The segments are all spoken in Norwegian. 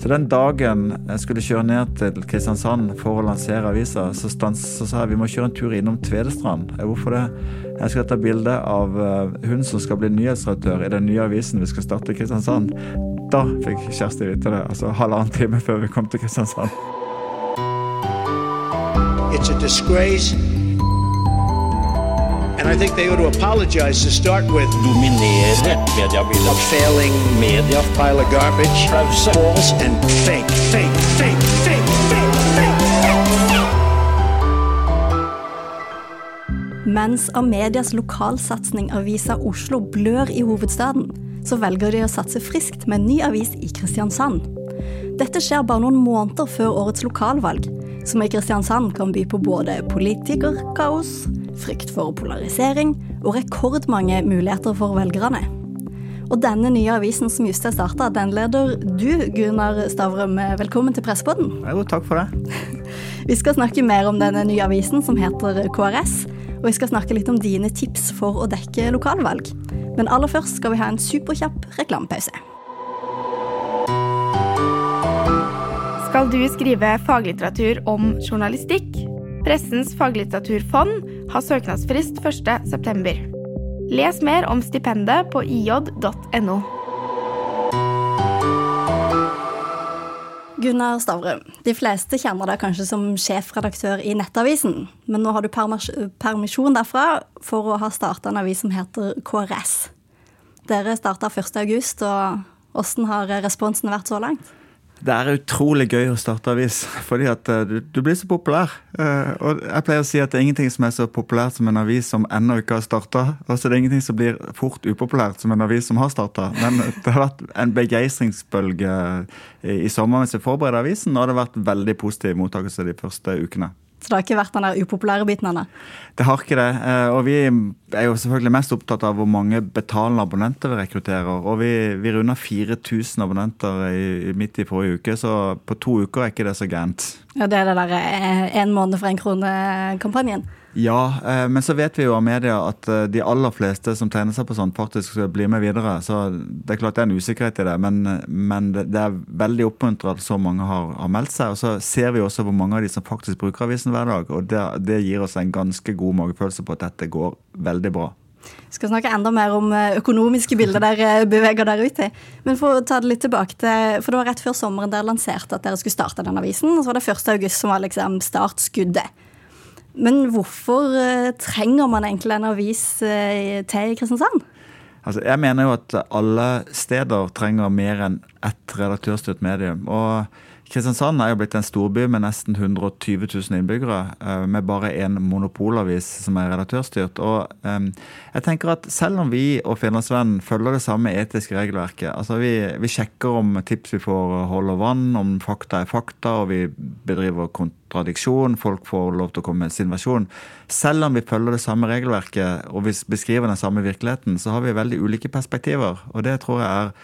Så den dagen jeg skulle kjøre ned til Kristiansand for å lansere avisa, så, så sa jeg vi må kjøre en tur innom Tvedestrand. Hvorfor det? Jeg skal ta bilde av hun som skal bli nyhetsredaktør i den nye avisen vi skal starte i Kristiansand. Da fikk Kjersti vite det, altså halvannen time før vi kom til Kristiansand. It's a disgrace Dominere mediebildet. A failing media. Pile of garbage. False and fake, fake, fake, fake, fake, fake. Mens Amedias lokalsatsing Avisa Oslo blør i hovedstaden, så velger de å satse friskt med en ny avis i Kristiansand. Dette skjer bare noen måneder før årets lokalvalg, som i Kristiansand kan by på både politikerkaos, frykt for polarisering og rekordmange muligheter for velgerne. Og denne nye avisen som just er starta, den leder du, Gunnar Stavrum. Velkommen til Pressepodden. Jo, takk for det. Vi skal snakke mer om denne nye avisen som heter KRS. Og vi skal snakke litt om dine tips for å dekke lokalvalg. Men aller først skal vi ha en superkjapp reklamepause. Skal du skrive faglitteratur om journalistikk? Pressens faglitteraturfond har søknadsfrist 1.9. Les mer om stipendet på ij.no. Gunnar Stavrum, de fleste kjenner deg kanskje som sjefredaktør i Nettavisen, men nå har du permisjon derfra for å ha starta en avis som heter KRS. Dere starta 1.8, og hvordan har responsen vært så langt? Det er utrolig gøy å starte avis, fordi at eh, du, du, blir så populær. Uh, og jeg pleier å si at det er ingenting som er så populært som en avis som ennå ikke har starta. Og så er det ingenting som blir fort upopulært som en avis som har starta. Men det har vært en begeistringsbølge i sommer mens jeg forbereder avisen, og det har vært veldig positiv mottakelse de første ukene. Så det har ikke vært den der upopulære biten ennå? Det har ikke det. Eh, og vi er jo selvfølgelig mest opptatt av hvor mange betalende abonnenter vi rekrutterer. Og vi, vi runder 4000 abonnenter i, midt i forrige uke, så på to uker er ikke det så gærent. Ja, Det er det der én eh, måned for en krone-kampanjen? Ja, eh, men så vet vi jo av media at eh, de aller fleste som tegner seg på sånt, faktisk blir med videre. Så det er klart det er en usikkerhet i det, men, men det, er veldig oppmuntrende at så mange har, har, meldt seg. Og så ser vi også hvor mange av de som faktisk bruker avisen hver dag, og det, det gir oss en ganske god magefølelse på at dette går veldig bra. Vi skal snakke enda mer om eh, økonomiske bilder dere beveger dere ut i. Men for å ta det litt tilbake til, for det var rett før sommeren dere lanserte at dere skulle starte den avisen. Og så var det 1. august som var liksom startskuddet. Men hvorfor uh, trenger man egentlig en avis uh, til i Kristiansand? Altså, jeg mener jo at alle steder trenger mer enn ett redaktørstyrt medium. Og Kristiansand er jo blitt en storby med nesten 120 000 innbyggere, eh, med bare én monopolavis som er redaktørstyrt. Og um, jeg tenker at selv om vi og Finlandsvennen følger det samme etiske regelverket, altså vi, vi, sjekker om tips vi får holder vann, om fakta er fakta, og vi bedriver kontradiksjon, folk får lov til å komme med sin versjon. Selv om vi følger det samme regelverket og vi beskriver den samme virkeligheten, så har vi veldig ulike perspektiver. Og det tror jeg er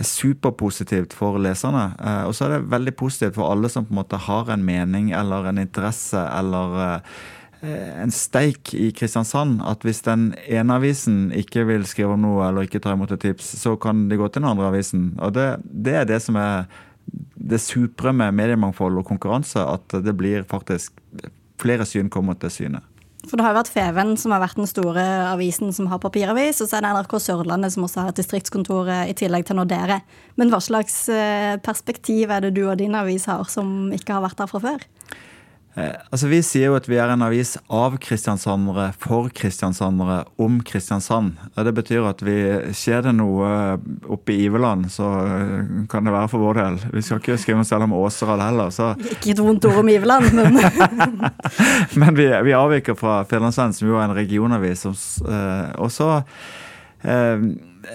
superpositivt for leserne. Eh, og så er det veldig positivt for alle som på en måte har en mening eller en interesse eller eh, en steik i Kristiansand. At hvis den ene avisen ikke vil skrive om noe eller ikke ta imot et tips, så kan de gå til den andre avisen. Og det, det er det som er det supre med mediemangfold og konkurranse, at det blir faktisk flere syn kommer til syne. For det har jo vært Feven som har vært den store avisen som har papiravis, og så er det NRK Sørlandet som også har et distriktskontor eh, i tillegg til Nordere. Men hva slags eh, perspektiv er det du og din avis har som ikke har vært der fra før? Eh, altså Vi sier jo at vi er en avis av kristiansandere for kristiansandere om Kristiansand. Det betyr at vi skjer det noe oppe i Iveland, så eh, kan det være for vår del. Vi skal ikke skrive oss selv om Åseral heller. Så. Ikke et vondt ord om Iveland, men Men vi, vi avviker fra Fedlandsvennen, som jo er en regionavis. Eh, og så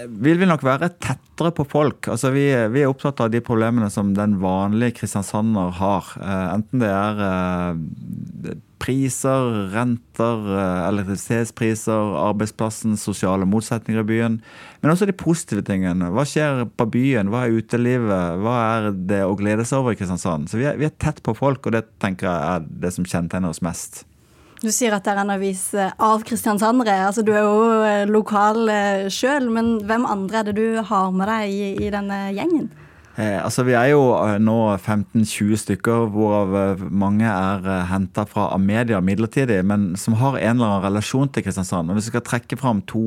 vil vi nok være tettere på folk. Altså vi, vi, er opptatt av de problemene som den vanlige kristiansander har. Eh, enten det er eh, priser, renter, eh, elektrisitetspriser, arbeidsplassen, sosiale motsetninger i byen. Men også de positive tingene. Hva skjer på byen? Hva er utelivet? Hva er det å glede seg over i Kristiansand? Så vi er, vi er tett på folk, og det tenker jeg er det som kjennetegner oss mest. Du sier at det er en avis eh, av kristiansandere. Altså, du er jo eh, lokal eh, sjøl, men hvem andre er det du har med deg i, i denne gjengen? Eh, altså Vi er jo eh, nå 15-20 stykker, hvorav eh, mange er eh, henta fra Amedia midlertidig, men som har en eller annen relasjon til Kristiansand. Men Hvis vi skal trekke fram to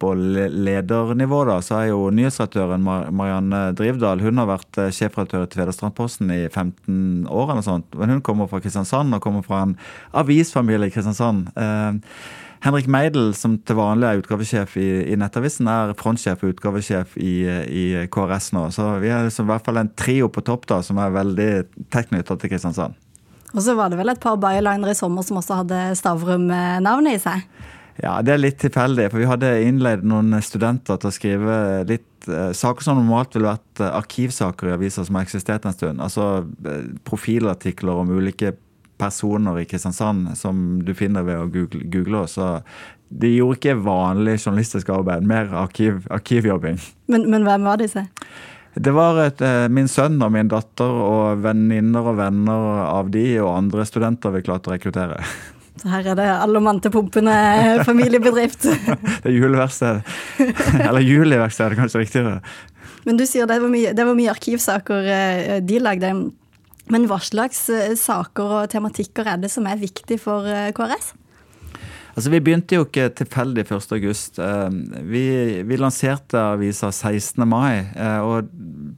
på ledernivå, da, så er jo nyhetsredaktøren Marianne Drivdal hun har vært sjefredaktør i Tvedestrandposten i 15 år. eller sånt, men Hun kommer fra Kristiansand og kommer fra en avisfamilie i Kristiansand. Eh, Henrik Meidel, som til vanlig er utgavesjef i, i Nettavisen, er frontsjef og utgavesjef i, i, KRS nå. Så vi er liksom i hvert fall en trio på topp da, som er veldig tett knytta til Kristiansand. Og så var det vel et par bylinere i sommer som også hadde Stavrum-navnet i seg? Ja, det er litt tilfeldig. For vi hadde innleid noen studenter til å skrive litt eh, saker som normalt ville vært eh, arkivsaker i aviser som har eksistert en stund. Altså eh, profilartikler om ulike personer i Kristiansand som du finner ved å google, google så de gjorde ikke vanlig journalistisk arbeid, mer arkiv, arkivjobbing. Men, men, hvem var disse? Det var et, eh, min sønn og min datter og venninner og venner av de og andre studenter vi klarte å rekruttere. Så her er det alle mann til pumpene familiebedrift. det er juleverksted. Eller juleverksted, kanskje riktigere. Men du sier det var mye, det var mye arkivsaker eh, de lagde. Men hva slags eh, saker og tematikker er det som er viktig for eh, KrS? Altså, Vi begynte jo ikke tilfeldig 1.8. Eh, vi, vi lanserte avisa 16. mai. og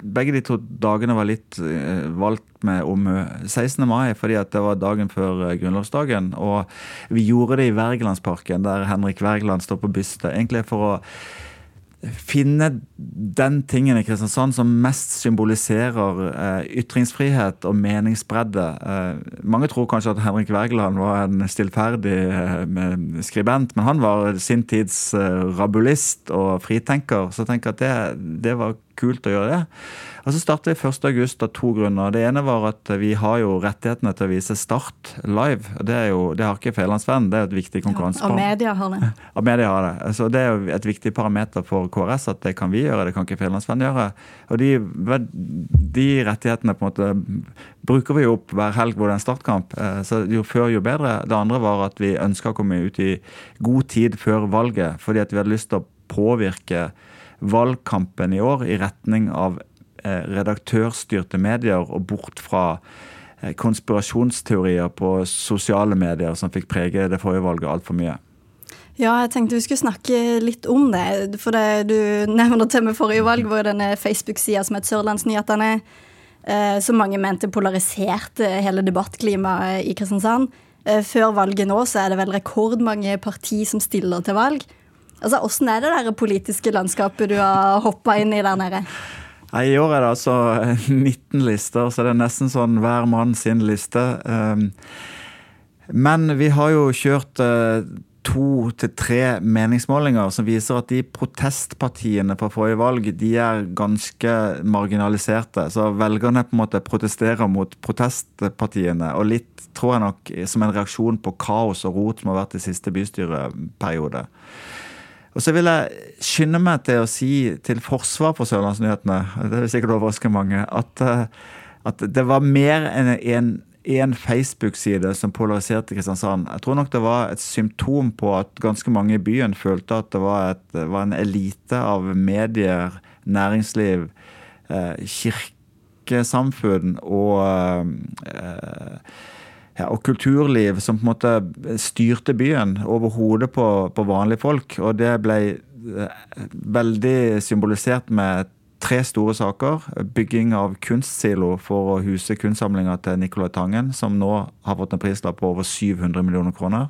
Begge de to dagene var litt valgt med omhu. 16. mai fordi at det var dagen før grunnlovsdagen. Og vi gjorde det i Wergelandsparken, der Henrik Wergeland står på byste. Egentlig for å finne den tingen i Kristiansand som mest symboliserer eh, ytringsfrihet og meningsbredde. Eh, mange tror kanskje at Henrik Wergeland var en stillferdig eh, skribent, men han var sin tids eh, rabulist og fritenker, så jeg tenker at det, det var kult å gjøre det. Og så startet vi 1.8 av to grunner. Det ene var at vi har jo rettighetene til å vise Start live. Det, er jo, det har ikke Fædrelandsvennen, det er et viktig konkurransepar. Ja, media har det. Og media har det. Så det er jo et viktig parameter for KrS at det kan vi gjøre, det kan ikke Fædrelandsvennen gjøre. Og de, de, rettighetene på en måte bruker vi jo opp hver helg hvor det er en startkamp. Eh, så jo før, jo bedre. Det andre var at vi ønska å komme ut i god tid før valget, fordi at vi hadde lyst til å påvirke valgkampen i år i retning av Eh, redaktørstyrte medier og bort fra eh, konspirasjonsteorier på sosiale medier som fikk prege det forrige valget altfor mye. Ja, jeg tenkte vi skulle snakke litt om det. For det du nevner til med forrige valg, var denne Facebook-sida som het Sørlandsnyhetene, eh, som mange mente polariserte hele debattklimaet i Kristiansand. Før valget nå så er det vel rekordmange parti som stiller til valg. Altså, Åssen er det der politiske landskapet du har hoppa inn i der nede? I år er det altså 19 lister, så det er nesten sånn hver mann sin liste. Ehm, men vi har jo kjørt eh, to til tre meningsmålinger som viser at de protestpartiene på forrige valg de er ganske marginaliserte. Så velgerne på en måte protesterer mot protestpartiene. Og litt, tror jeg nok, som en reaksjon på kaos og rot som har vært i siste bystyreperiode. Og så vil jeg skynde meg til å si til forsvar for Sørlandsnyhetene, det vil sikkert overraske mange, at, eh, at det var mer enn en, en Facebook-side som polariserte Kristiansand. Jeg tror nok det var et symptom på at ganske mange i byen følte at det var, et, var en elite av medier, næringsliv, eh, kirkesamfunn og eh, ja, og kulturliv som på en måte styrte byen over hodet på, på vanlige folk. Og det ble eh, veldig symbolisert med tre store saker. Bygging av kunstsilo for å huse kunstsamlinga til Nicolai Tangen, som nå har fått en prislapp på over 700 millioner kroner.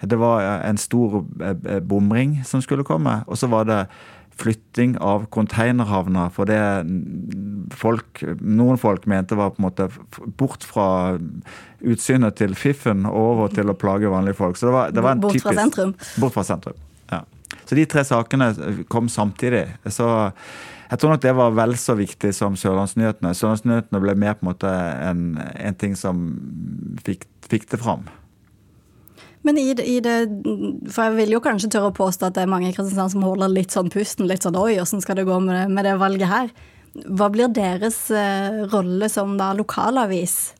Det var en stor eh, bomring som skulle komme. Og så var det flytting av containerhavner. For det folk, noen folk mente var på en måte bort fra utsynet til fiffen over til å plage vanlige folk. Så det var, det var en bort typisk, fra sentrum? Bort fra sentrum, ja. Så de tre sakene kom samtidig. Så jeg tror nok det var vel så viktig som Sørlandsnyhetene. Sørlandsnyhetene ble mer på en måte en, en ting som fikk, fikk det fram. Men i i det, For jeg vil jo kanskje tørre å påstå at det er mange i Kristiansand som holder litt sånn pusten. Litt sånn oi, åssen skal det gå med det, med det, valget her? Hva blir deres eh, rolle som da lokalavis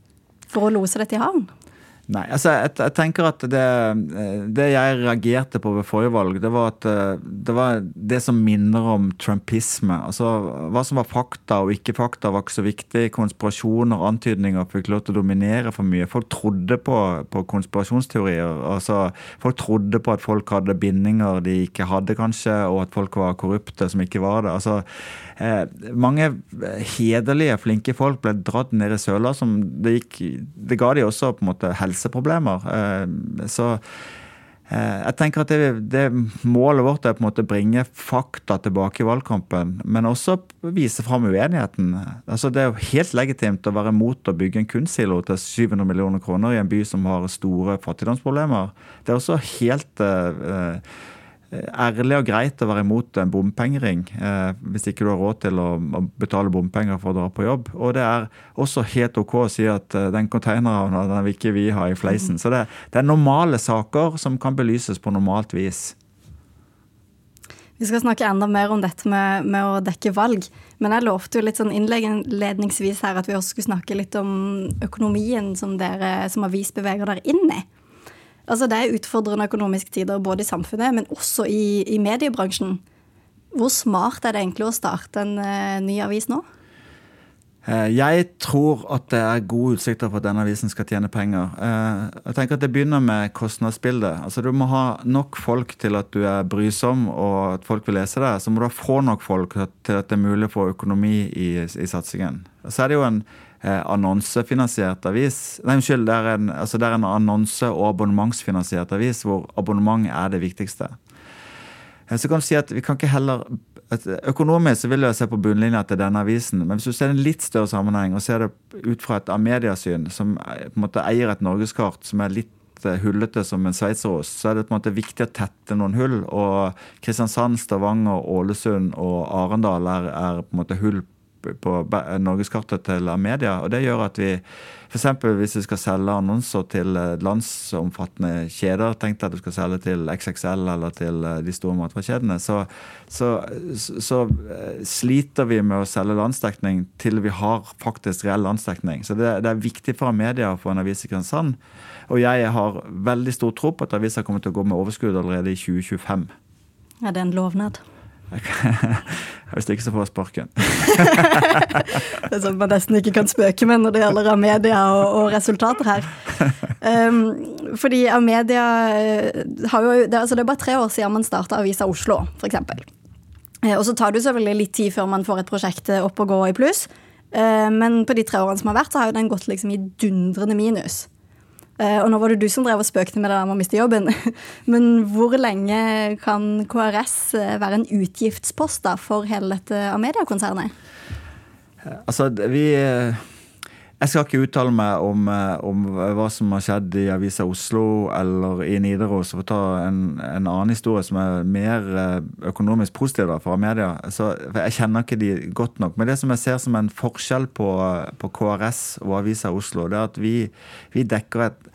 for å lose dette i havn? Nei, altså jeg, jeg tenker at det, det, jeg reagerte på ved forrige valg, det var at eh, det var det som minner om trumpisme. Altså Hva som var fakta og ikke fakta, var ikke så viktig. Konspirasjoner antydninger fikk lov til å dominere for mye. Folk trodde på, på konspirasjonsteorier. Altså, folk trodde på at folk hadde bindinger de ikke hadde, kanskje, og at folk var korrupte som ikke var det. Altså, eh, mange hederlige, flinke folk ble dratt ned i søla som det gikk Det ga de også på en måte helse helseproblemer. Eh, så eh, jeg tenker at det, det, Målet vårt er på en måte å bringe fakta tilbake i valgkampen, men også vise fram uenigheten. Altså Det er jo helt legitimt å være mot å bygge en kunstsilo til 700 millioner kroner i en by som har store fattigdomsproblemer. Det er også helt uh, ærlig og greit å være imot en bompengering eh, hvis ikke du har råd til å, å, betale bompenger for å dra på jobb. Og det er også helt OK å si at eh, den containerhavna den vil ikke vi ha i fleisen. Så det, det, er normale saker som kan belyses på normalt vis. Vi skal snakke enda mer om dette med, med å dekke valg. Men jeg lovte jo litt sånn innledningsvis her at vi også skulle snakke litt om økonomien som dere som avis beveger dere inn i. Altså Det er utfordrende økonomiske tider både i samfunnet, men også i, i mediebransjen. Hvor smart er det egentlig å starte en uh, ny avis nå? Eh, jeg tror at det er gode utsikter for at denne avisen skal tjene penger. Eh, jeg tenker at Det begynner med kostnadsbildet. Altså Du må ha nok folk til at du er brysom og at folk vil lese det. Så må du ha få nok folk til at det er mulig å få økonomi i, i satsingen. Så er det jo en eh, annonsefinansiert avis. Nei, unnskyld, det er, en, altså en annonse- og abonnementsfinansiert avis hvor abonnement er det viktigste. Eh, så kan du si at vi kan ikke heller Økonomisk så vil jeg se på bunnlinja til denne avisen, men hvis du ser en litt større sammenheng og ser det ut fra et Amedia-syn, som eh, på en måte eier et norgeskart som er litt eh, hullete som en sveitserost, så er det på en måte viktig å tette noen hull. Og Kristiansand, Stavanger, Ålesund og Arendal er, er på en måte hull på norgeskartet til Amedia. og Det gjør at vi f.eks. hvis vi skal selge annonser til eh, landsomfattende kjeder, tenk deg at du skal selge til XXL eller til eh, de store matvarekjedene, så, så, så, eh, sliter vi med å selge landsdekning til vi har faktisk reell landsdekning. Så det, det er viktig for Amedia å få en avis i Kristiansand. Og jeg har veldig stor tro på at avisa kommer til å gå med overskudd allerede i 2025. Er det en lovnad? Hvis ikke så får jeg sparken. det er sånn man nesten ikke kan spøke med når det gjelder Amedia og, og resultater her. Um, fordi Amedia eh, har jo det, altså det er bare tre år siden man starta Avisa Oslo, f.eks. Uh, og så tar det jo selvfølgelig litt tid før man får et prosjekt opp og gå i pluss. Men på de tre årene som har vært, så har jo den gått liksom i dundrende minus. Eh, og nå var det du som drev og spøkte med det med å miste jobben. Men hvor lenge kan KRS eh, være en utgiftspost da for hele dette Amedia-konsernet? Altså, vi jeg skal ikke uttale meg om, eh, om, hva som har skjedd i Avisa Oslo eller i Nidaros. For å ta en, en, annen historie som er mer eh, økonomisk positiv da, fra media. Så, jeg kjenner ikke de godt nok. Men det som jeg ser som en forskjell på, på KRS og Avisa Oslo, det er at vi, vi dekker et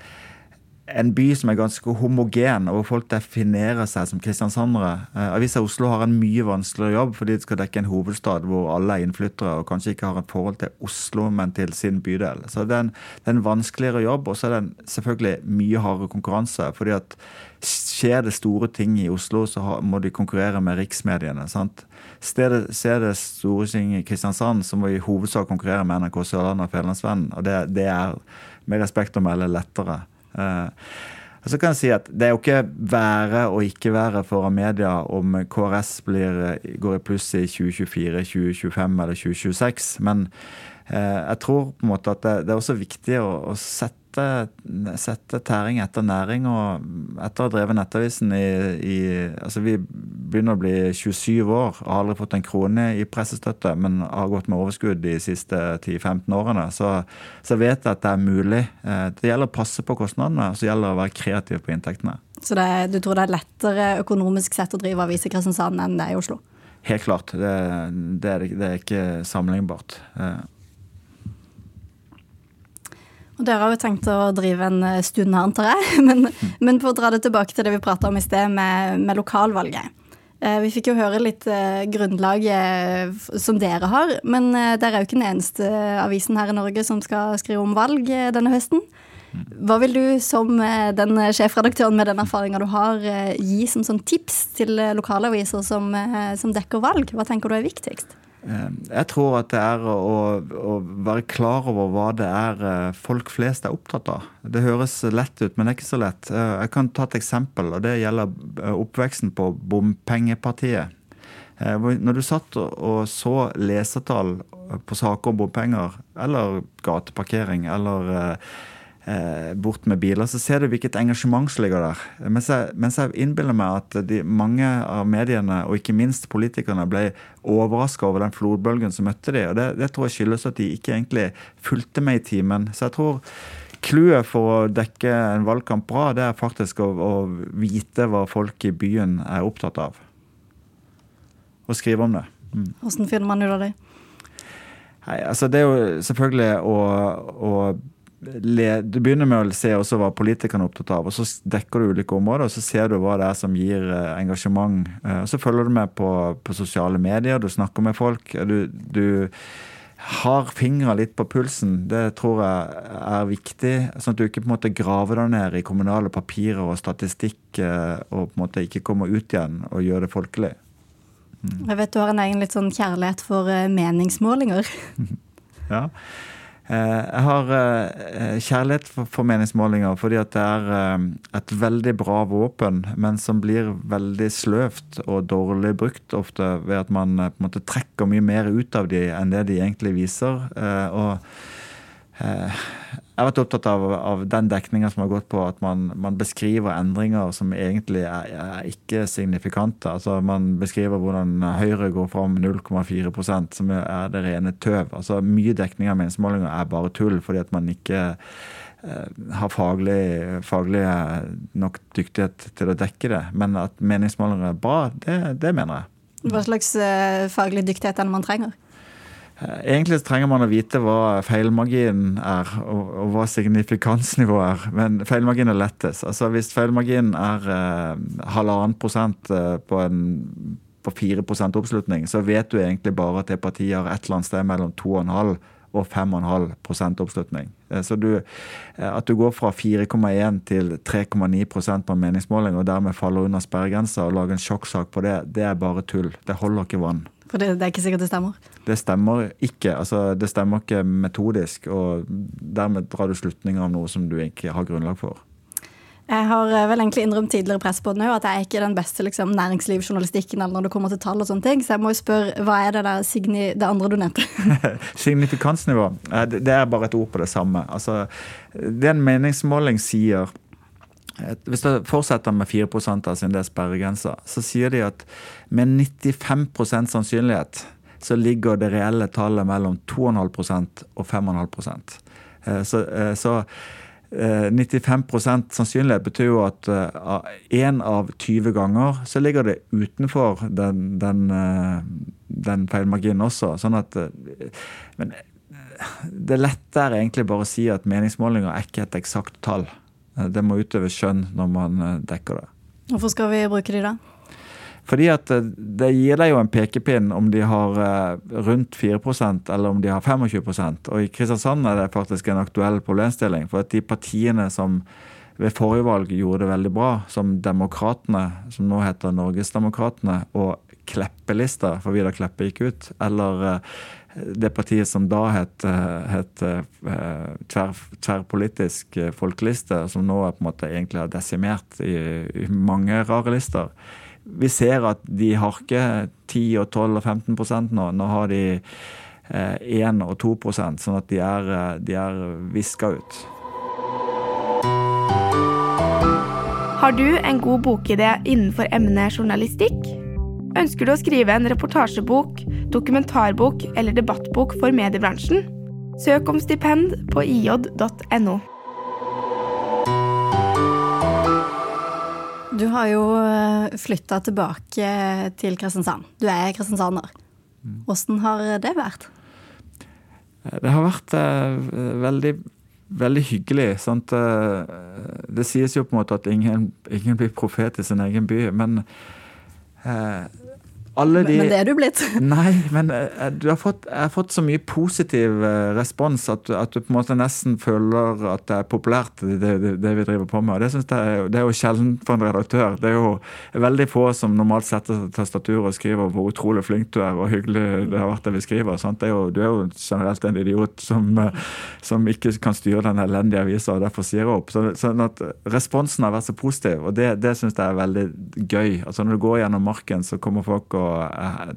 en by som er ganske homogen, og hvor folk definerer seg som kristiansandere. Eh, Avisa Oslo har en mye vanskeligere jobb fordi de skal dekke en hovedstad hvor alle er innflyttere og kanskje ikke har et forhold til Oslo, men til sin bydel. Så det er en, det er en vanskeligere jobb, og så er det selvfølgelig mye hardere konkurranse. fordi at skjer det store ting i Oslo, så må de konkurrere med riksmediene. sant? Skjer det store ting i Kristiansand, så må vi i hovedsak konkurrere med NRK Sørlandet og Fedrelandsvennen. Og det, det er med respekt å melde lettere. Uh, så kan jeg si at Det er jo ikke være og ikke være foran media om KrS blir, går i pluss i 2024, 2025 eller 2026. Men eh, jeg tror på en måte at det, det er også viktig å, å sette sette, sette, tæring etter næring. Og etter å ha drevet Nettavisen i, i, altså Vi begynner å bli 27 år og har aldri fått en krone i pressestøtte, men har gått med overskudd de siste 10-15 årene. Så, så vet jeg at det er mulig. Eh, det gjelder å passe på kostnadene, og så gjelder det å være kreativ på inntektene. Så det, du tror det er lettere økonomisk sett å drive avis i Kristiansand enn det er i Oslo? Helt klart. Det, det, er, det er ikke sammenlignbart. Og Dere har jo tenkt å drive en eh, stund her, antar jeg. Men, men for å dra det tilbake til det vi prata om i sted, med, med lokalvalget. Eh, vi fikk jo høre litt eh, grunnlaget som dere har, men dere er jo ikke den eneste avisen her i Norge som skal skrive om valg denne høsten. Hva vil du som den sjefredaktøren med den erfaringa du har, gi som sånn tips til lokalaviser som, som dekker valg? Hva tenker du er viktigst? Eh, jeg tror at det er å, å, være klar over hva det er eh, folk flest er opptatt av. Det høres lett ut, men det er ikke så lett. Eh, jeg kan ta et eksempel, og det gjelder oppveksten på bompengepartiet. Når du satt og så lesertall på saker om bompenger, eller gateparkering, eller eh, bort med biler, så ser du hvilket engasjement som ligger der. Mens jeg, mens jeg innbiller meg at de, mange av mediene, og ikke minst politikerne, ble overraska over den flodbølgen som møtte de, og det, det, tror jeg skyldes at de ikke egentlig fulgte med i timen. Så jeg tror Clouet for å dekke en valgkamp bra, det er faktisk å, å vite hva folk i byen er opptatt av. Og skrive om det. Mm. Hvordan finner man ut av det? Nei, altså Det er jo selvfølgelig å, å du begynner med å se også hva politikerne er opptatt av, og så dekker du ulike områder, og så ser du hva det er som gir eh, engasjement. Eh, og Så følger du med på, på sosiale medier, du snakker med folk. Du, du har fingra litt på pulsen. Det tror jeg er viktig. Sånn at du ikke på en måte graver deg ned i kommunale papirer og statistikk eh, og på en måte ikke kommer ut igjen og gjør det folkelig. Mm. Jeg vet du har en egen litt sånn kjærlighet for meningsmålinger. ja. Eh, jeg har eh, kjærlighet for meningsmålinger fordi at det er eh, et veldig bra våpen, men som blir veldig sløvt og dårlig brukt ofte ved at man på en måte trekker mye mer ut av de enn det de egentlig viser. Og jeg har vært opptatt av, av den dekninga som har gått på at man, man beskriver endringer som egentlig er, er, ikke signifikante. Altså Man beskriver hvordan Høyre går fram 0,4% som er det rene tøv. Altså Mye dekning av meningsmålinger er bare tull, fordi at man ikke eh, har faglig, faglig, nok dyktighet til å dekke det. Men at meningsmålinger er bra, det, det mener jeg. Hva slags eh, faglig dyktighet er det man trenger? Eh, egentlig trenger man å vite hva feilmarginen er, og, og, hva signifikansnivået er. Men feilmarginen er lettest. Altså Hvis feilmarginen er eh, halvannen prosent eh, på, en, på 4% oppslutning, så vet du egentlig bare at det partiet har et eller annet sted mellom 2,5 og 5,5 oppslutning. Eh, så du, at du går fra 4,1 til 3,9% på en meningsmåling og dermed faller under sperregrensa og lager en sjokksak på det, det er bare tull. Det holder ikke vann. For det, det, er ikke sikkert det stemmer? Det stemmer ikke. Altså, det stemmer ikke metodisk. Og dermed drar du slutninger av noe som du ikke har grunnlag for. Jeg har eh, vel egentlig innrømt tidligere press på det nå, at jeg er ikke den beste liksom, næringslivsjournalistikken eller når det kommer til tall og sånne ting. Så jeg må jo spørre, hva er det der signi, det andre du nevnte? Signifikansnivå. Eh, det er bare et ord på det samme. Altså, det en meningsmåling sier hvis det fortsetter med 4% av sin del sperregrensa, så sier de at med 95% sannsynlighet så ligger det reelle tallet mellom 2,5% og 5,5 eh, Så, eh, så 95 eh, sannsynlighet betyr jo at én av 20 ganger så ligger det utenfor den, den, den feilmarginen også. Sånn at Men det lette er egentlig bare å si at meningsmålinger er ikke et eksakt tall. Eh, det må utøves skjønn når man eh, dekker det. Hvorfor skal vi bruke de da? Fordi at eh, det gir deg jo en pekepinn om de har rundt 4% eller om de har 25% Og i Kristiansand er det faktisk en aktuell problemstilling. For at de partiene som ved forrige valg gjorde det veldig bra, som Demokratene, som nå heter Norgesdemokratene, og Kleppelista, for Vidar Kleppe gikk ut, eller det partiet som da het, het eh, tver, tverrpolitisk eh, folkeliste, som nå på en måte egentlig har desimert i, i, mange rare lister. Vi ser at de har ikke 10 og 12 og 15% nå. Nå har de 1 eh, og 2 sånn at de er, de er viska ut. Har du en god bokidé innenfor emnet journalistikk? Ønsker du å skrive en reportasjebok, dokumentarbok eller debattbok for mediebransjen? Søk om stipend på ij.no. Du har jo eh, flytta tilbake til Kristiansand. Du er kristiansander. Åssen har det vært? Det har vært eh, veldig, veldig hyggelig. Sant? Eh, det sies jo på en måte at ingen, ingen blir profet i sin egen by. Men eh, alle de Men det er du blitt. Nei, men eh, du har fått, jeg har fått så mye positiv eh, respons at, at du på en måte nesten føler at det er populært, det, det, det vi driver på med. Og det, synes jeg, det er jo sjelden for en redaktør. Det er jo veldig få som normalt setter tastaturet og skriver hvor utrolig flink du er og hyggelig det har vært det vi skriver. Sant? Det er jo, du er jo generelt en idiot som, eh, som ikke kan styre den elendige avisa og derfor sier opp. Så, sånn at responsen har vært så positiv, og det, det syns jeg er veldig gøy. Altså Når du går gjennom marken, så kommer folk og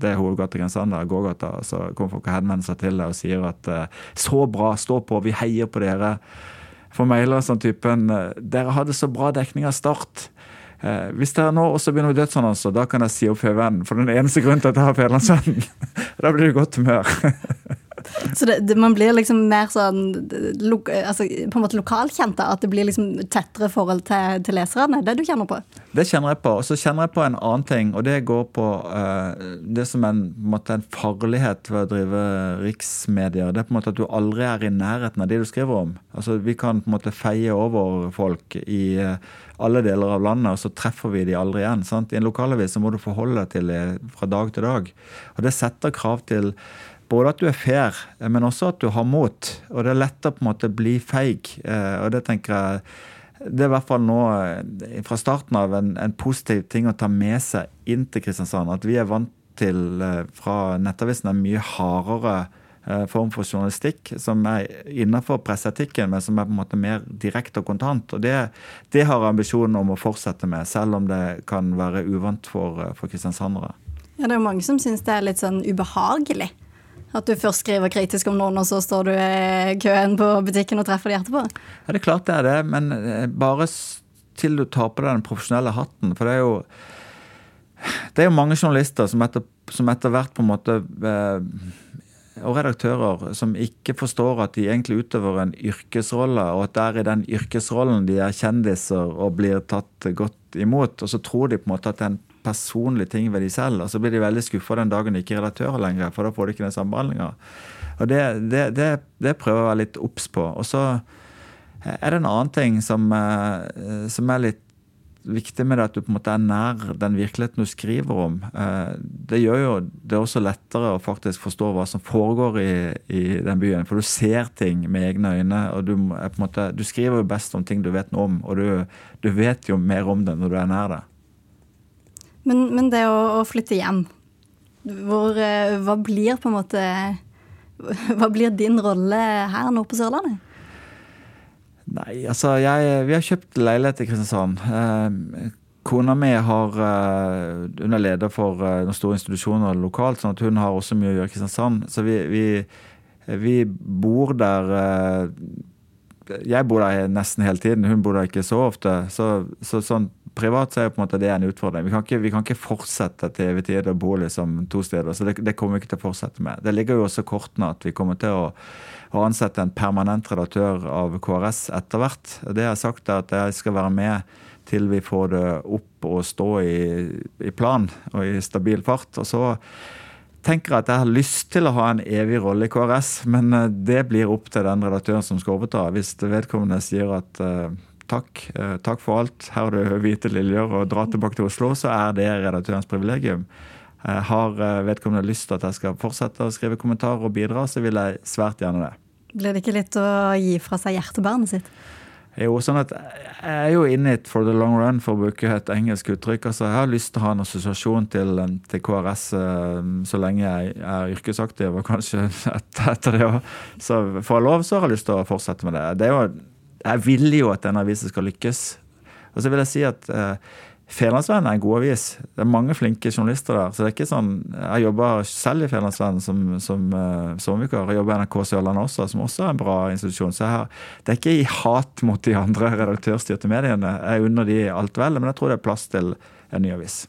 Det er hovedgata Grensander, gågata. Så kommer folk og henvender seg til deg og sier at eh, så bra, stå på, vi heier på dere. Får mailer sånn typen eh, Dere hadde så bra dekning av start. Eh, hvis dere nå også begynner med dødsannonser, da kan jeg si opp FVN. For den eneste grunnen til at jeg har Fedrelandsvennen. da blir det godt humør. Så det, det, man blir liksom mer sånn lo, altså, på en måte lokalkjent, at det blir liksom tettere forhold til, til leserne? Det du kjenner på? Det kjenner jeg på. Og så kjenner jeg på en annen ting, og det går på uh, det som en, på en, måte, en farlighet ved å drive riksmedier. Det er på en måte at du aldri er i nærheten av de du skriver om. Altså Vi kan på en måte feie over folk i uh, alle deler av landet, og så treffer vi de aldri igjen. sant? I en lokalavis så må du forholde deg til det fra dag til dag. Og det setter krav til både at du er fair, eh, men også at du har mot. Og det er lett å på en måte bli feig. eh, Og det tenker jeg det er i hvert fall nå eh, fra starten av en, en positiv ting å ta med seg inn til Kristiansand. At vi er vant til fra Nettavisen en mye hardere form for journalistikk som er innenfor presseetikken, men som er på en måte mer direkte og kontant. Og det, det har ambisjonen om å fortsette med, selv om det kan være uvant for, for kristiansandere. Ja, det er jo mange som syns det er litt sånn ubehagelig. At du først skriver kritisk om noen, og så står du i køen på butikken og treffer de etterpå. Ja, det er klart det er det, men eh, bare til du tar på deg den profesjonelle hatten. For det er jo det er jo mange journalister som etter, som etter hvert på en måte eh, og redaktører som ikke forstår at de egentlig utøver en yrkesrolle, og at det er i den yrkesrollen de er kjendiser og blir tatt godt imot. Og så tror de på en måte at det er en personlig ting ved de selv, og så blir de veldig skuffa den dagen de ikke er redaktører lenger, for da får de ikke den sambehandlinga. Og det, det, det, det prøver jeg å være litt obs på. Og så er det en annen ting som, eh, som er litt viktig med det at du på en måte er nær den virkeligheten du skriver om. Eh, Det gjør jo det også lettere å faktisk forstå hva som foregår i, i den byen. For du ser ting med egne øyne, og du, er måte, du skriver jo best om ting du vet noe om. Og du, du vet jo mer om det når du er nær det. Men, men det å, å flytte hjem, hvor, eh, hva blir på en måte Hva blir din rolle her nå på Sørlandet? Nei, altså jeg, Vi har kjøpt leilighet i Kristiansand. Eh, kona mi har eh, Hun er leder for noen store institusjoner lokalt, sånn at hun har også mye å gjøre i Kristiansand. Så vi, vi, vi bor der Jeg bor der nesten hele tiden, hun bor der ikke så ofte. Så, så sånn privat så er på en måte det en utfordring. Vi kan ikke, vi kan ikke fortsette til evig tid å bo liksom to steder. Så det, det kommer vi ikke til å fortsette med. Det ligger jo også kortene at vi kommer til å å ansette en permanent redaktør av KRS etter hvert. Det jeg har sagt er at jeg skal være med til vi får det opp og stå i, i plan og i stabil fart. Og så tenker jeg at jeg har lyst til å ha en evig rolle i KRS, men eh, det blir opp til den redaktøren som skal overta. Hvis vedkommende sier at eh, takk, eh, takk for alt, her har du hvite liljer og dra tilbake til Oslo, så er det redaktørens privilegium. Eh, Har eh, vedkommende lyst til at jeg skal fortsette å skrive kommentarer og bidra, så vil jeg svært gjerne det. Blir det ikke litt å gi fra seg hjertebarnet sitt? Jo, sånn at Jeg er jo in it for the long run, for å bruke et engelsk uttrykk. altså Jeg har lyst til å ha en assosiasjon til, til KRS så lenge jeg er yrkesaktiv, og kanskje etter, etter det òg. Så får jeg lov, så har jeg lyst til å fortsette med det. det er jo, jeg vil jo at denne avisen skal lykkes. Og så vil jeg si at eh, Fedrelandsvennen er en god avis. Det er mange flinke journalister der. Så det er ikke sånn, Jeg jobber selv i Fedrelandsvennen som, som uh, sommervikar. Jeg jobber i NRK Sørlandet også, som også er en bra institusjon. Så her, det er ikke i hat mot de andre redaktørstyrte mediene. Jeg unner de alt vel, men jeg tror det er plass til en ny avis.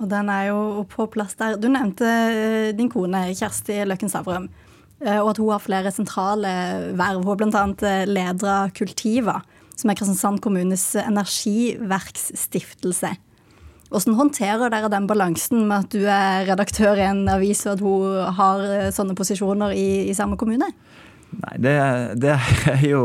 Og den er jo på plass der. Du nevnte eh, din kone Kjersti Løkken Stavrum, eh, og at hun har flere sentrale verv. Hun er bl.a. leder av Kultiva, som er Kristiansand kommunes energiverksstiftelse. Hvordan håndterer dere den balansen med at du er redaktør i en avis, og at hun har eh, sånne posisjoner i, i samme kommune? Nei, det, det er jo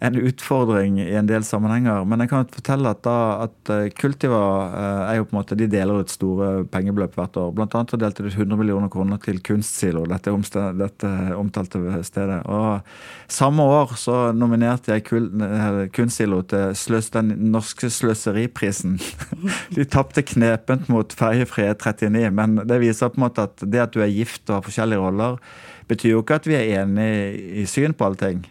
en utfordring i en del sammenhenger. Men jeg kan fortelle at, da, at eh, Kultiva eh, er jo på en måte, de deler ut store pengebeløp hvert år. Blant annet delte de 100 millioner kroner til Kunstsilo, dette, dette omtalte stedet. Og Samme år så nominerte jeg kul, Kunstsilo til sløs, den norske sløseriprisen. De tapte knepent mot Ferjefrie 39, men det viser på en måte at det at du er gift og har forskjellige roller, betyr jo ikke at vi er enige i syn på allting.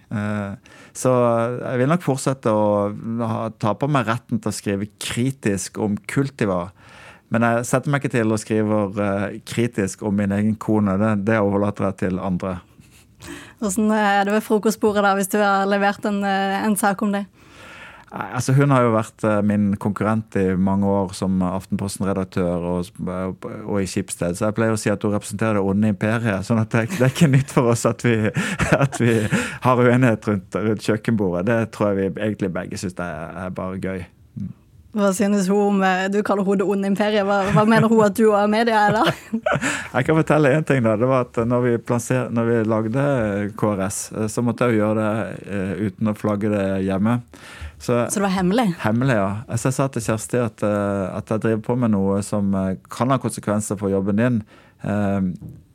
Så jeg vil nok fortsette å ta på meg retten til å skrive kritisk om Kultiva. Men jeg setter meg ikke til å skrive uh, kritisk om min egen kone. Det, det overlater jeg til andre. Hvordan er det ved frokostbordet da, hvis du har levert en, eh, en sak om det? Altså, hun har jo vært eh, min konkurrent i mange år som Aftenposten-redaktør og, og, i Skipsted, så jeg pleier å si at hun representerer det onde imperiet. sånn at det, det, er ikke nytt for oss at vi, at vi har uenighet rundt, rundt, kjøkkenbordet. Det tror jeg vi egentlig begge syns er, er, bare gøy. Hva synes hun om eh, Du kaller henne det onde imperiet. Hva, hva, mener hun at du og media er da? Jeg kan fortelle én ting. da, det var at når vi, plasser, når vi lagde KRS, så måtte jeg jo gjøre det uten å flagge det hjemme. Så, så, det var hemmelig? Hemmelig, ja. Så jeg sa til Kjersti at, eh, at, jeg driver på med noe som eh, kan ha konsekvenser for jobben din. Eh,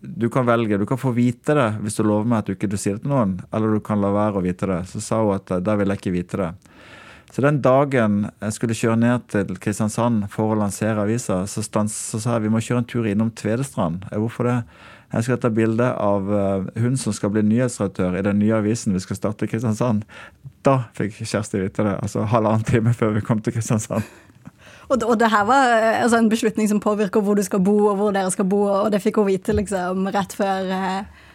du kan velge. Du kan få vite det hvis du lover meg at du ikke sier det til noen. Eller du kan la være å vite det. Så sa hun at da vil jeg ikke vite det. Så den dagen jeg skulle kjøre ned til Kristiansand for å lansere avisa, så, stans, så sa jeg vi må kjøre en tur innom Tvedestrand. Hvorfor det? Jeg skal ta bilde av hun som skal bli nyhetsredaktør i den nye avisen vi skal starte i Kristiansand. Da fikk Kjersti vite det. Altså halvannen time før vi kom til Kristiansand. Og, og det her var eh, altså, en beslutning som påvirker hvor du skal bo, og hvor dere skal bo, og det fikk hun vite liksom rett før eh...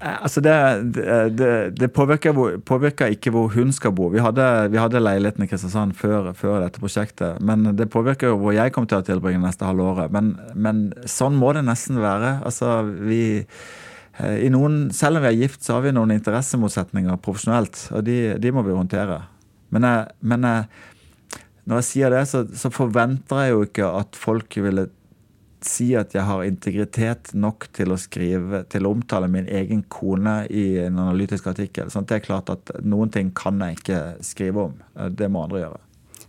eh altså det, det, det påvirker, påvirker, ikke hvor hun skal bo. Vi hadde, vi hadde leiligheten i Kristiansand før, før, dette prosjektet. Men det påvirker jo hvor jeg kommer til å tilbringe neste halvåret. Men, men sånn må det nesten være. Altså, vi Eh, noen, selv om vi er gift, så har vi noen interessemotsetninger profesjonelt, og de, de må vi håndtere. Men, jeg, men jeg, når jeg sier det, så, så, forventer jeg jo ikke at folk ville si at jeg har integritet nok til å skrive, til å omtale min egen kone i en analytisk artikkel. Sånn det er klart at noen ting kan jeg ikke skrive om. Eh, det må andre gjøre.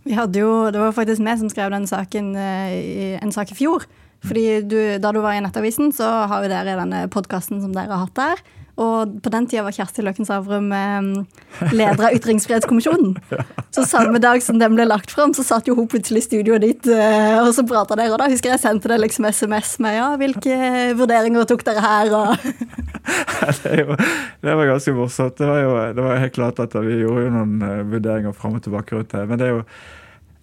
Vi hadde jo, Det var faktisk vi som skrev den saken eh, i en sak i fjor fordi du, da du var i Nettavisen, så har jo dere denne podkasten som dere har hatt der. Og på den tida var Kjersti Løken Savrum eh, leder av Ytringsfrihetskommisjonen. Så samme dag som den ble lagt fram, så satt jo hun plutselig i studioet ditt, eh, og så prata dere. Og da husker jeg sendte deg liksom SMS med ja, hvilke vurderinger tok dere her, og det, jo, det, var ganske morsomt. Det var jo det var helt klart at vi gjorde jo noen uh, vurderinger fram og tilbake rundt det. Men det er jo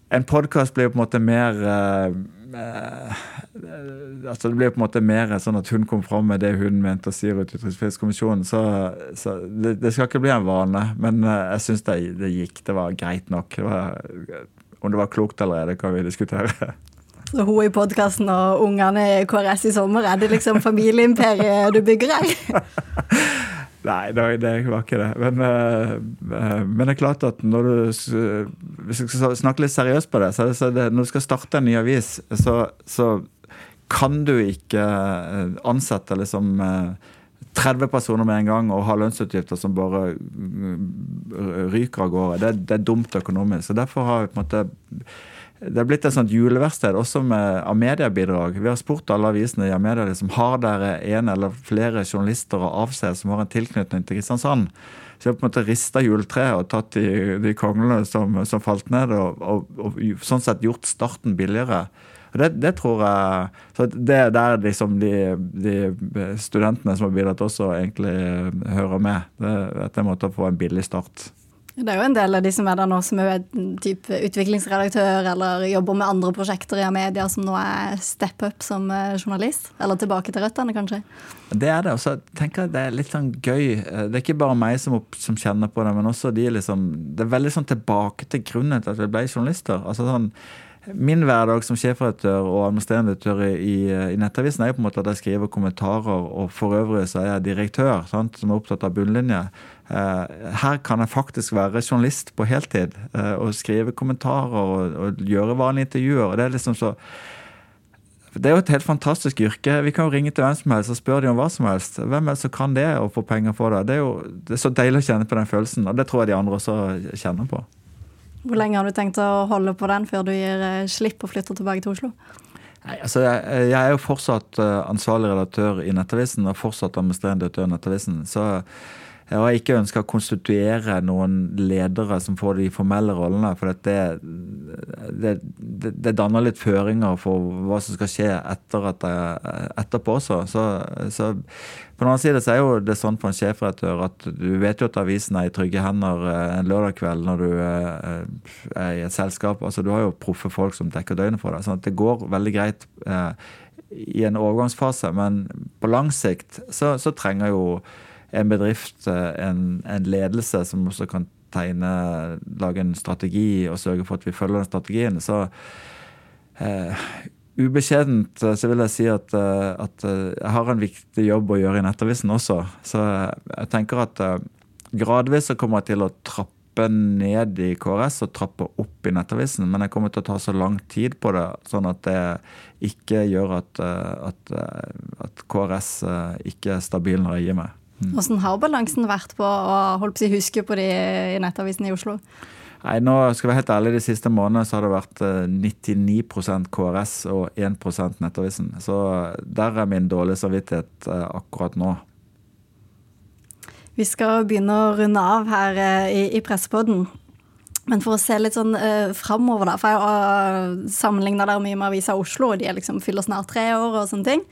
En podkast blir jo på en måte mer Eh, altså Det blir på en måte mer sånn at hun kom fram med det hun mente og sier ut i Ytringsfrihetskommisjonen. Så, så det, det, skal ikke bli en vane, men eh, jeg syns det, det, gikk. Det var greit nok. Det var, om det var klokt allerede, kan vi diskutere. Så hun i podkasten og ungene i KRS i sommer, er det liksom familieimperiet du bygger her? Nei, det var ikke det. Men, uh, men, det er klart at når du Hvis vi skal snakke litt seriøst på det, så, så det, når du skal starte en ny avis, så, så kan du ikke eh, ansette liksom 30 personer med en gang og ha lønnsutgifter som bare ryker av gårde. Det, det er dumt økonomisk. Så Derfor har vi på en måte det er blitt et sånt juleverksted også med Amedia-bidrag. Vi har spurt alle avisene i Amedia liksom, har dere en eller flere journalister å avse som har en tilknytning til Kristiansand. Så jeg har på en måte rista juletreet og tatt de, de konglene som, som, falt ned, og, og, og, sånn sett gjort starten billigere. Og det, det tror jeg så Det er der liksom de, de, studentene som har bidratt også, egentlig hører med. Det, det er en måte å få en billig start. Det er jo en del av de som er der nå som er type utviklingsredaktør eller jobber med andre prosjekter i media, som nå er step up som eh, journalist. Eller tilbake til røttene, kanskje. Det er det. Og så tenker jeg det er litt sånn gøy. Eh, det er ikke bare meg som, som kjenner på det, men også de liksom Det er veldig sånn tilbake til grunnen til at vi ble journalister. Altså sånn Min hverdag som sjefredaktør og administrerende direktør i, i, Nettavisen er jo på en måte at jeg skriver kommentarer, og for øvrig så er jeg direktør sant, som er opptatt av bunnlinje. Eh, her kan jeg faktisk være journalist på heltid eh, og skrive kommentarer og, og gjøre vanlige intervjuer. og det er liksom så det er jo et helt fantastisk yrke. Vi kan jo ringe til hvem som helst og spørre dem om hva som helst. Hvem er det som kan det og få penger for det? Det er jo det er så deilig å kjenne på den følelsen, og det tror jeg de andre også kjenner på. Hvor lenge har du tenkt å holde på den før du gir eh, slipp og flytter tilbake til Oslo? Nei, altså jeg, jeg, er jo fortsatt ansvarlig redaktør i Nettavisen og fortsatt administrerende direktør i Nettavisen. Så jeg har ikke ønska å konstituere noen ledere som får de formelle rollene. For det, det, det, det, danner litt føringer for hva som skal skje etter at jeg, etterpå også. Så, så, på den annen side så er jo det sånn for en sjefredaktør at du vet jo at avisen er i trygge hender eh, en lørdag kveld når du eh, er i et selskap. Altså Du har jo proffe folk som dekker døgnet for deg. sånn det går veldig greit eh, i en overgangsfase. Men på lang sikt så, så trenger jo en bedrift, eh, en, en, ledelse som også kan tegne, lage en strategi og sørge for at vi følger den strategien. Så eh, ubeskjedent eh, så vil jeg si at, eh, at, jeg har en viktig jobb å gjøre i Nettavisen også. Så jeg tenker at gradvis så kommer jeg til å trappe ned i KRS og trappe opp i Nettavisen, men jeg kommer til å ta så lang tid på det, sånn at det ikke gjør at, at, at KRS ikke er stabil når jeg gir meg. Hvordan mm. har balansen vært på å holde på å huske på de i Nettavisen i Oslo? Nei, nå skal vi være helt ærlig, De siste månedene så har det vært 99 eh, KRS og 1% Nettavisen. Så der er min dårlige samvittighet eh, akkurat nå. Vi skal begynne å runde av her eh, i, i Pressepodden. Men for å se litt sånn uh, framover, da. For jeg har sammenligna der mye med Avisa Oslo, og de liksom fyller snart tre år og sånne ting.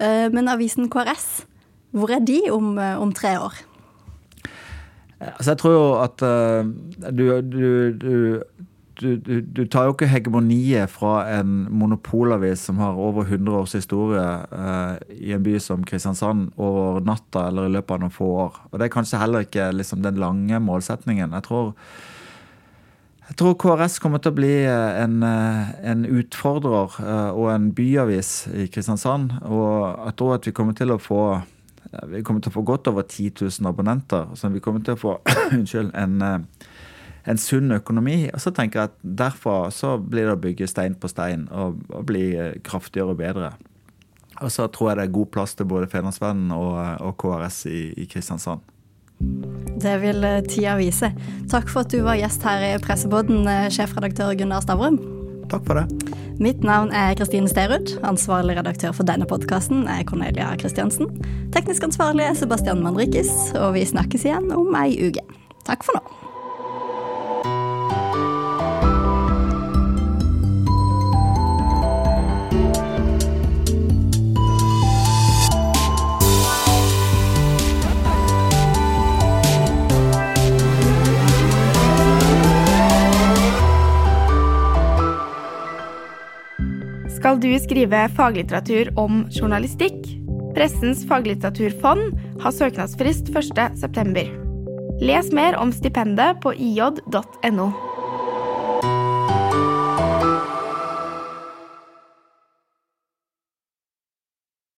Uh, men avisen KRS hvor er de om, eh, om tre år? Altså, jeg tror jo at uh, du, du, du, du, tar jo ikke hegemoniet fra en monopolavis som har over 100 års historie uh, i en by som Kristiansand over natta eller i løpet av noen få år. Og det er kanskje heller ikke liksom, den lange målsetningen. Jeg tror, jeg tror KrS kommer til å bli en, en utfordrer uh, og en byavis i Kristiansand. Og jeg tror at vi kommer til å få vi kommer til å få godt over 10 000 abonnenter. Så vi kommer til å få unnskyld, en, eh, en, sunn økonomi. Og så tenker jeg at derfra så blir det å bygge stein på stein og, og bli eh, kraftigere og bedre. Og så tror jeg det er god plass til både Fedrelandsvennen og, og, KRS i, i Kristiansand. Det vil eh, tida vise. Takk for at du var gjest her i Pressebåten, sjefredaktør Gunnar Stavrum. Takk for det. Mitt navn er Kristine Sterud. Ansvarlig redaktør for denne podkasten er Cornelia Kristiansen. Teknisk ansvarlig er Sebastian Manrikis, og vi snakkes igjen om ei uke. Takk for nå. Skal du skrive faglitteratur om journalistikk? Pressens faglitteraturfond har søknadsfrist 1.9. Les mer om stipendet på ij.no.